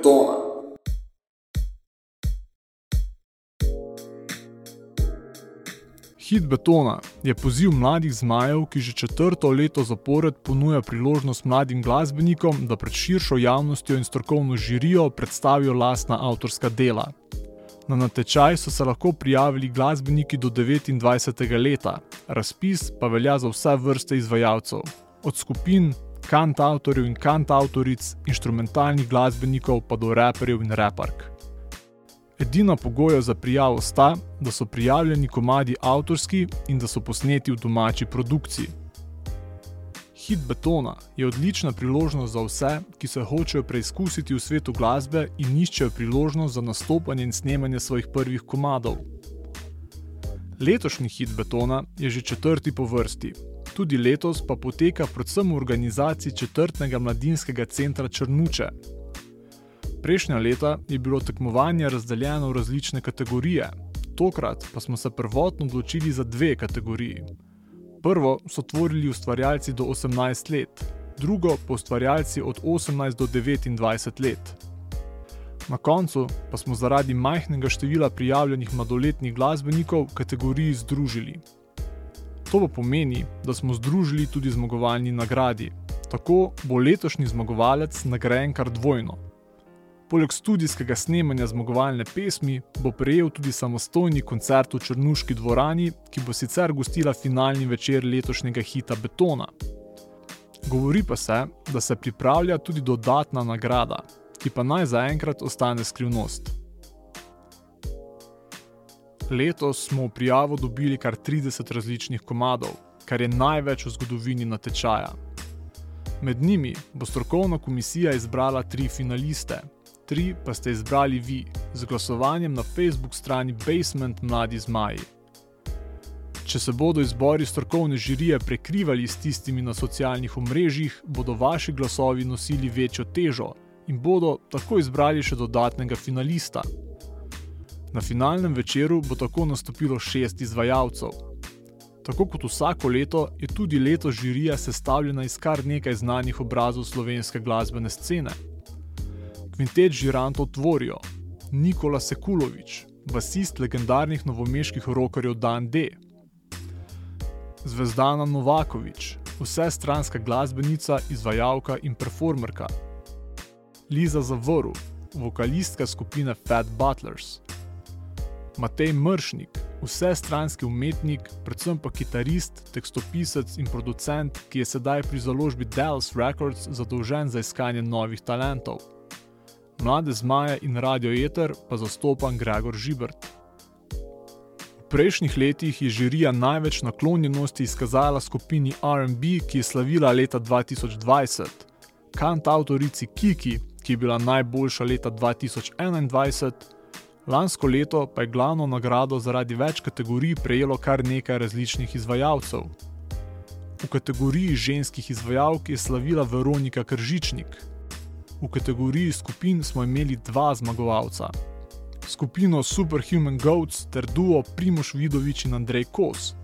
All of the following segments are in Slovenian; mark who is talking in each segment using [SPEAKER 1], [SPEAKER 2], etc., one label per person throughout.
[SPEAKER 1] betona.
[SPEAKER 2] Hit betona je poziv mladih zmajev, ki že četrto leto zapored ponuja priložnost mladim glasbenikom, da pred širšo javnostjo in strokovno žirijo predstavijo lastna avtorska dela. Na natečaj so se lahko prijavili glasbeniki do 29. leta, razpis pa velja za vse vrste izvajalcev, od skupin, kantautorjev in kantautoric, instrumentalnih glasbenikov pa do raperjev in rapark. Edina pogoja za prijavo sta, da so prijavljeni komadi avtorski in da so posneti v domači produkciji. Hit betona je odlična priložnost za vse, ki se hočejo preizkusiti v svetu glasbe in iščejo priložnost za nastopanje in snemanje svojih prvih komadov. Letošnji hit betona je že četrti po vrsti. Tudi letos pa poteka predvsem v organizaciji četrtega mladinskega centra Črnuče. Prejšnja leta je bilo tekmovanje razdeljeno v različne kategorije, tokrat pa smo se prvotno odločili za dve kategoriji. Prvo so tvorili ustvarjalci do 18 let, drugo pa ustvarjalci od 18 do 29 let. Na koncu pa smo zaradi majhnega števila prijavljenih mladoletnih glasbenikov kategoriji združili. To pa pomeni, da smo združili tudi zmagovalni nagradi. Tako bo letošnji zmagovalec nagrajen kar dvojno. Poleg studijskega snemanja zmagovalne pesmi bo prejel tudi samostojni koncert v Črnuški dvorani, ki bo sicer gostila finalni večer letošnjega hita Betona. Govori pa se, da se pripravlja tudi dodatna nagrada, ki pa naj zaenkrat ostane skrivnost. Letos smo v prijavo dobili kar 30 različnih komadov, kar je največ v zgodovini natečaja. Med njimi bo strokovna komisija izbrala tri finaliste, tri pa ste izbrali vi z glasovanjem na Facebook strani Basement Mladi Zmaji. Če se bodo izbori strokovne žirije prekrivali s tistimi na socialnih omrežjih, bodo vaši glasovi nosili večjo težo in bodo tako izbrali še dodatnega finalista. Na finalnem večeru bo tako nastopilo šest izvajalcev. Tako kot vsako leto, je tudi letos žirija sestavljena iz kar nekaj znanih obrazov slovenske glasbene scene. Kvintet žirantov tvorijo Nikola Sekulovič, basist legendarnih novomeških rokerjev Dan D. Zvezdana Novakovič, vse stranska glasbenica, izvajalka in performerka. Liza Zavrl, vokalistka skupine Fat Butlers. Matej Mršnik, vse stranski umetnik, predvsem pa kitarist, tekstopisec in producent, ki je sedaj pri založbi Dallas Records zadolžen za iskanje novih talentov mlade zmaje in radio Eter pa zastopan Gregor Žibert. V prejšnjih letih je žirija največ naklonjenosti izkazala skupini RB, ki je slavila leta 2020, kant avtorici Kiki, ki je bila najboljša leta 2021, lansko leto pa je glavno nagrado zaradi več kategorij prejelo kar nekaj različnih izvajalcev. V kategoriji ženskih izvajalk je slavila Veronika Kržičnik, V kategoriji skupin smo imeli dva zmagovalca. Skupino Superhuman Goats ter duo Primoš Vidovič in Andrej Kos.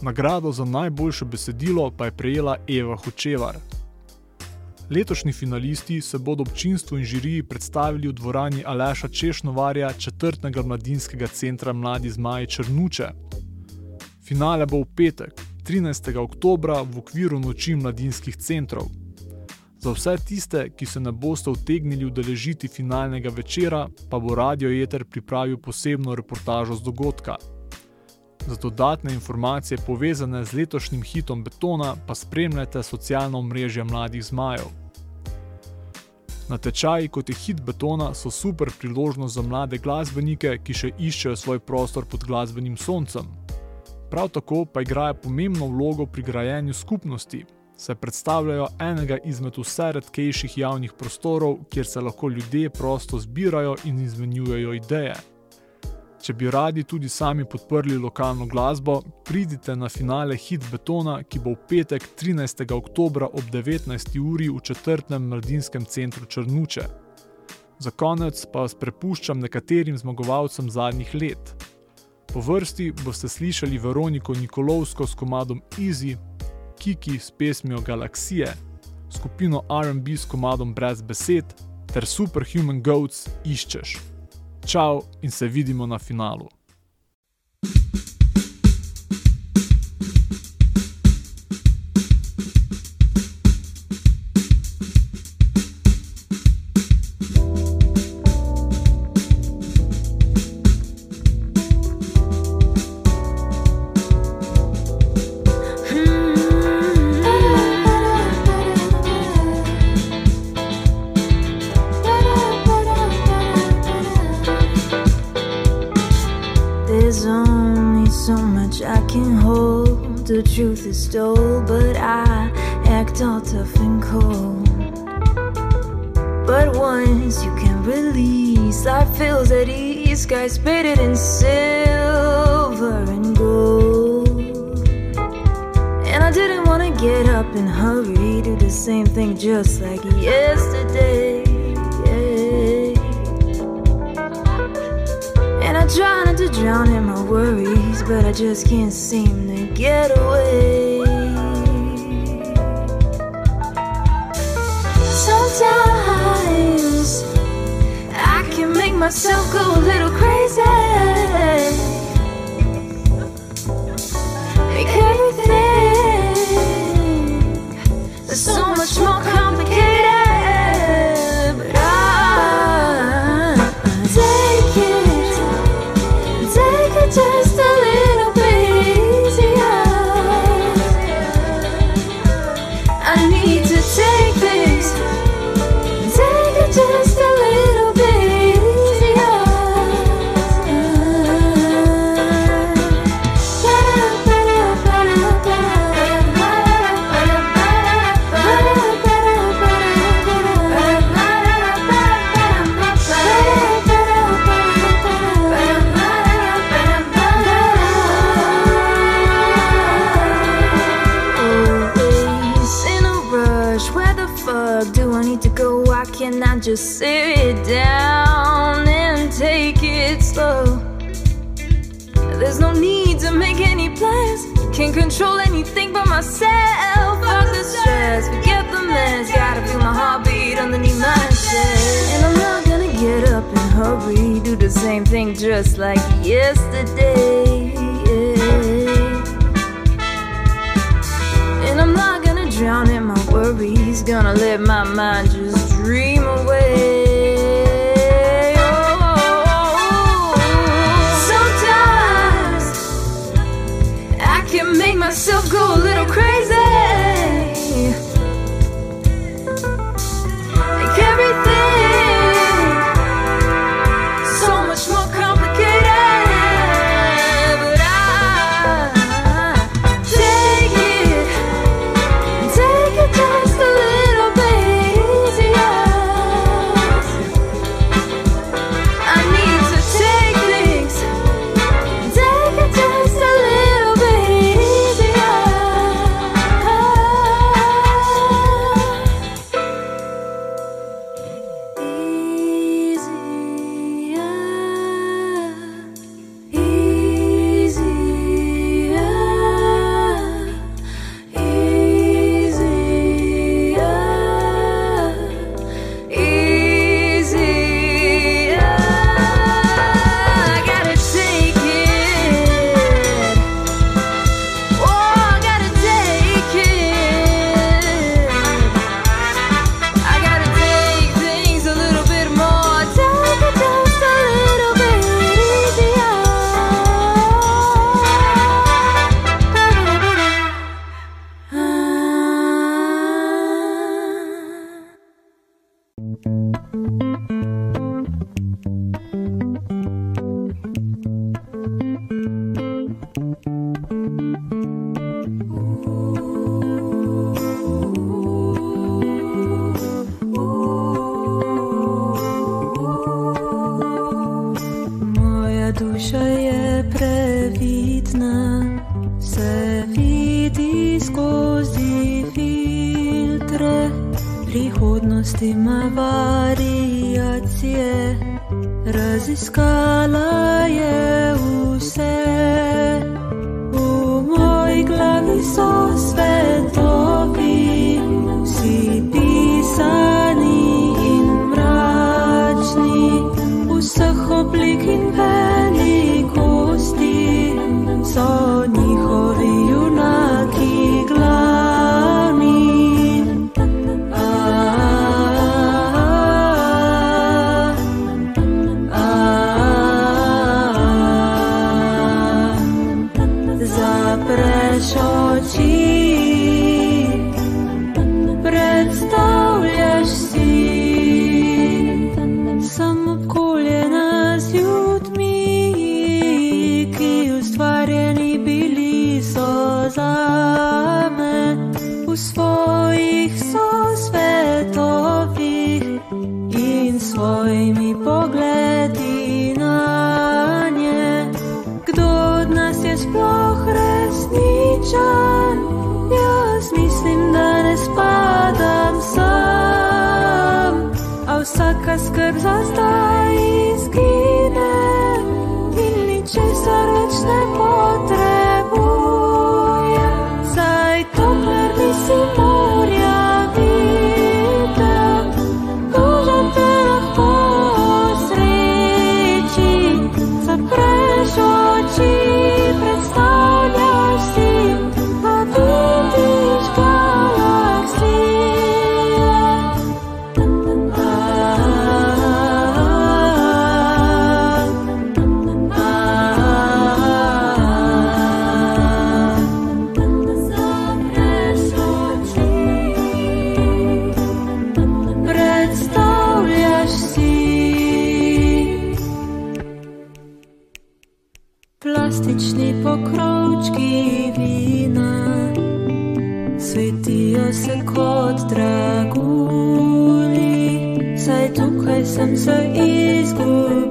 [SPEAKER 2] Nagrado za najboljše besedilo pa je prejela Eva Hočevar. Letošnji finalisti se bodo občinstvu in žiriji predstavili v dvorani Aleša Češnovarja, četrtega mladinskega centra Mladi Zmaji Črnuče. Finale bo v petek, 13. oktober, v okviru noči mladinskih centrov. Za vse tiste, ki se ne boste utegnili udeležiti finalnega večera, pa bo Radio Eter pripravil posebno reportažo z dogodka. Za dodatne informacije povezane z letošnjim hitom Betona pa spremljajte socialno mrežje mladih zmajev. Natečaji kot je hit Betona so super priložnost za mlade glasbenike, ki še iščejo svoj prostor pod glasbenim soncem. Prav tako pa igrajo pomembno vlogo pri grajenju skupnosti, se predstavljajo enega izmed vse redkejših javnih prostorov, kjer se lahko ljudje prosto zbirajo in izmenjujejo ideje. Če bi radi tudi sami podprli lokalno glasbo, pridite na finale Hit Betona, ki bo v petek 13. oktober ob 19. uri v četrtem mladinskem centru Črnuče. Za konec pa vas prepuščam nekaterim zmagovalcem zadnjih let. Po vrsti boste slišali Veroniko Nikolovsko s komadom Easy, Kiki s pesmijo Galaksije, skupino RB s komadom Brez besed ter Superhuman Goats iščeš. Čau in se vidimo na finalu.
[SPEAKER 1] The truth is told, but I act all tough and cold. But once you can release, life feels at ease. Skies painted in silver and gold. And I didn't wanna get up and hurry, do the same thing just like yesterday. And I try not to drown in my worries, but I just can't seem to get away. Sometimes I can make myself go a little crazy. Make everything so much more complicated. There's no need to make any plans. Can't control anything but myself. Fuck the stress, forget the mess. Gotta feel my heartbeat underneath my chest. And I'm not gonna get up and hurry. Do the same thing just like yesterday. And I'm not gonna drown in my worries. Gonna let my mind just dream raziskala je vse. V moji glavi so svetovi, pokrovčki vina, svetijo se kot dragulji, saj tukaj sem se izgubila,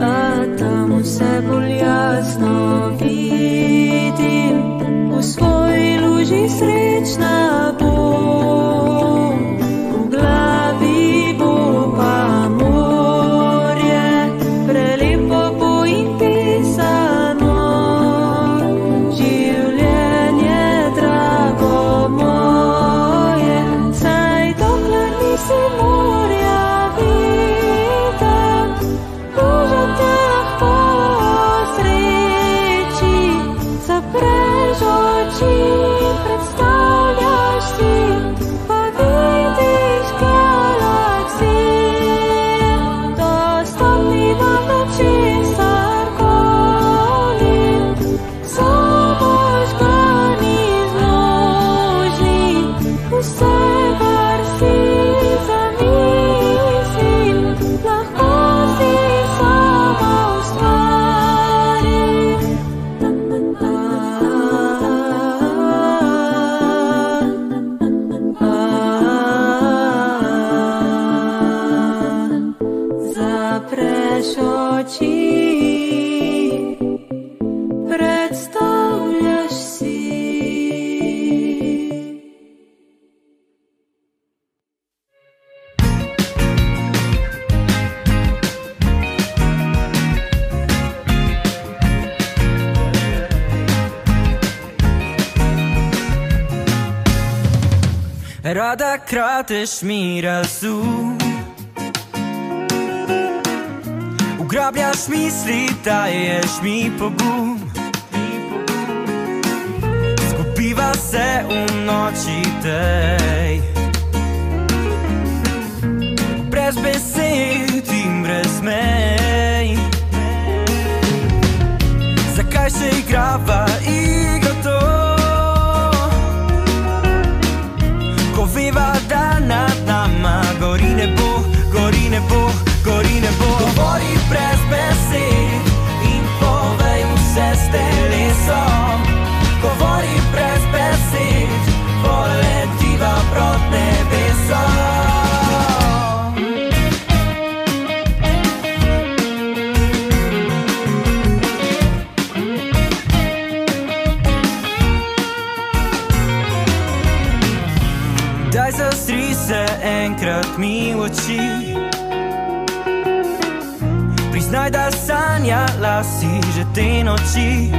[SPEAKER 1] a tam vse bolj jasno vidim, v svoji luži srečna
[SPEAKER 3] Rada krateš mi razum Ugrabljaš misli, daješ mi pogum. Zgubiva se v noči tej. Brez besed in brez mej. Zakaj se igrava igro telesom. Govori brez besed, poletiva proti nebesom. Enkrat mi v oči. Priznaj, da sanjala si že te noči.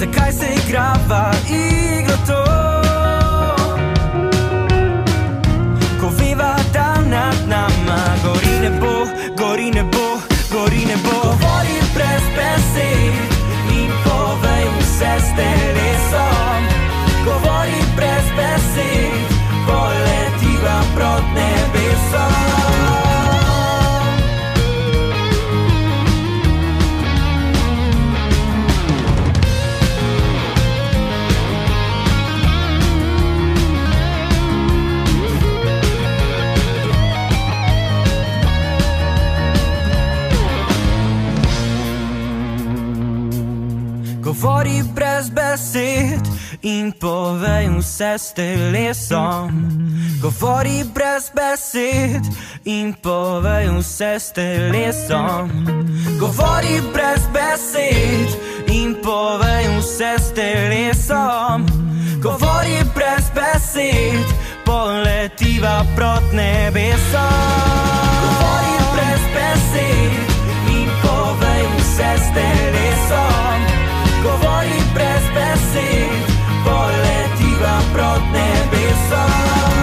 [SPEAKER 3] Zakaj se igrava igro to? Ko veva, da nad nama gori nebo, gori nebo, gori nebo. Govori brez besed in povej vse s telesom. Govori brez besed, poletiva proti nebesom. Povej vse s telesom. Govori brez besed in povej vse s telesom. Govori brez besed povej vse s telesom. Govori brez besed, poletiva proti nebesom. Govori brez besed in povej vse s telesom. Govori brez besed, poletiva proti nebesom.